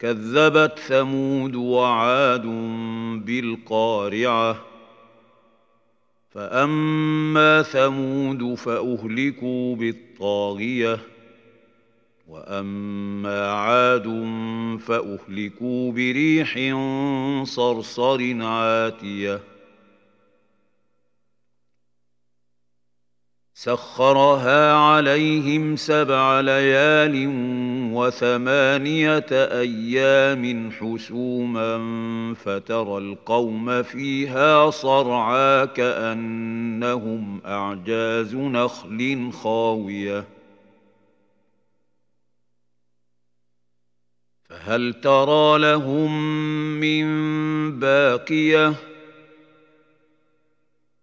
كذبت ثمود وعاد بالقارعة. فأما ثمود فأهلكوا بالطاغية وأما عاد فأهلكوا بريح صرصر عاتية. سخرها عليهم سبع ليال وثمانية أيام حسوما فترى القوم فيها صرعى كأنهم أعجاز نخل خاوية. فهل ترى لهم من باقية؟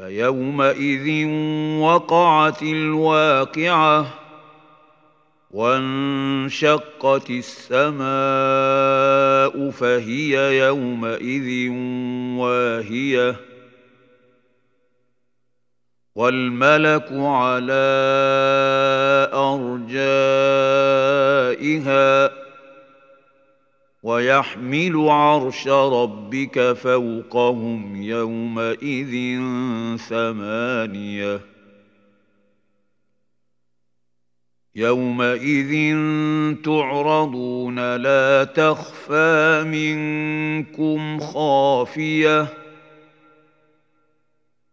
فيومئذ وقعت الواقعة وانشقت السماء فهي يومئذ واهية والملك على أرجائها ويحمل عرش ربك فوقهم يومئذ ثمانية يومئذ تعرضون لا تخفى منكم خافية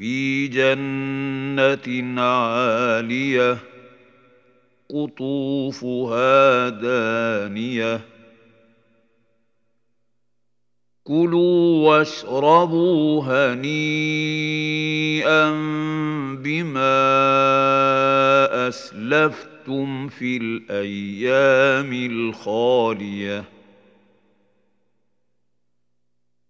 في جنة عالية قطوفها دانية. كلوا واشربوا هنيئا بما أسلفتم في الأيام الخالية.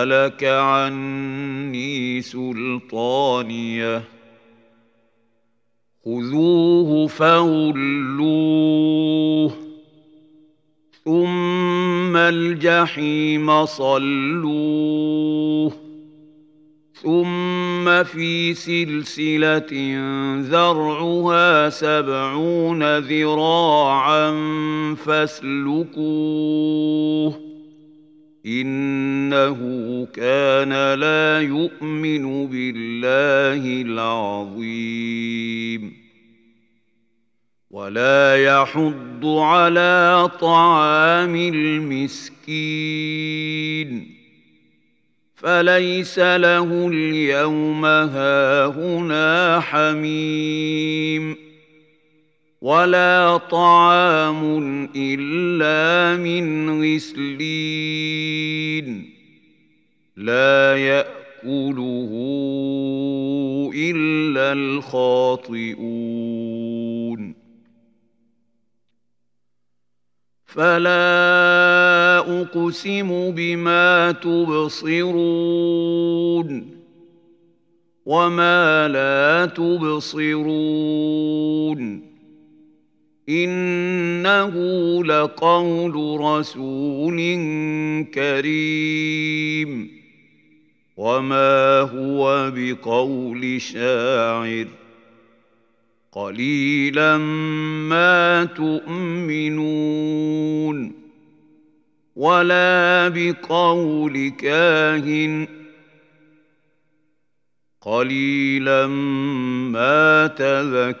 هلك عني سلطانية. خذوه فغلوه ثم الجحيم صلوه ثم في سلسلة ذرعها سبعون ذراعا فاسلكوه. إنه كان لا يؤمن بالله العظيم. ولا يحض على طعام المسكين. فليس له اليوم هاهنا حميم. ولا طعام الا من غسلين. لا ياكله الا الخاطئون. فلا اقسم بما تبصرون. وما لا تبصرون. انه لقول رسول كريم وما هو بقول شاعر قليلا ما تؤمنون ولا بقول كاهن قليلا ما تذكرون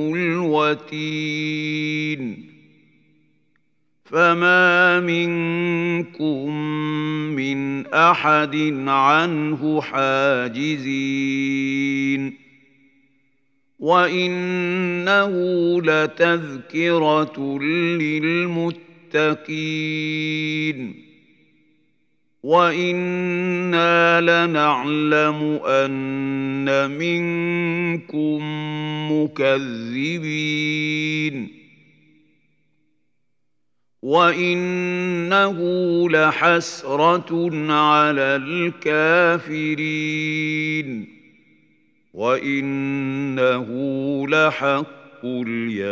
الوتين فما منكم من أحد عنه حاجزين. وإنه لتذكرة للمتقين. وأنا لنعلم ان منكم مكذبين وانه لحسره على الكافرين وانه لحق اليقين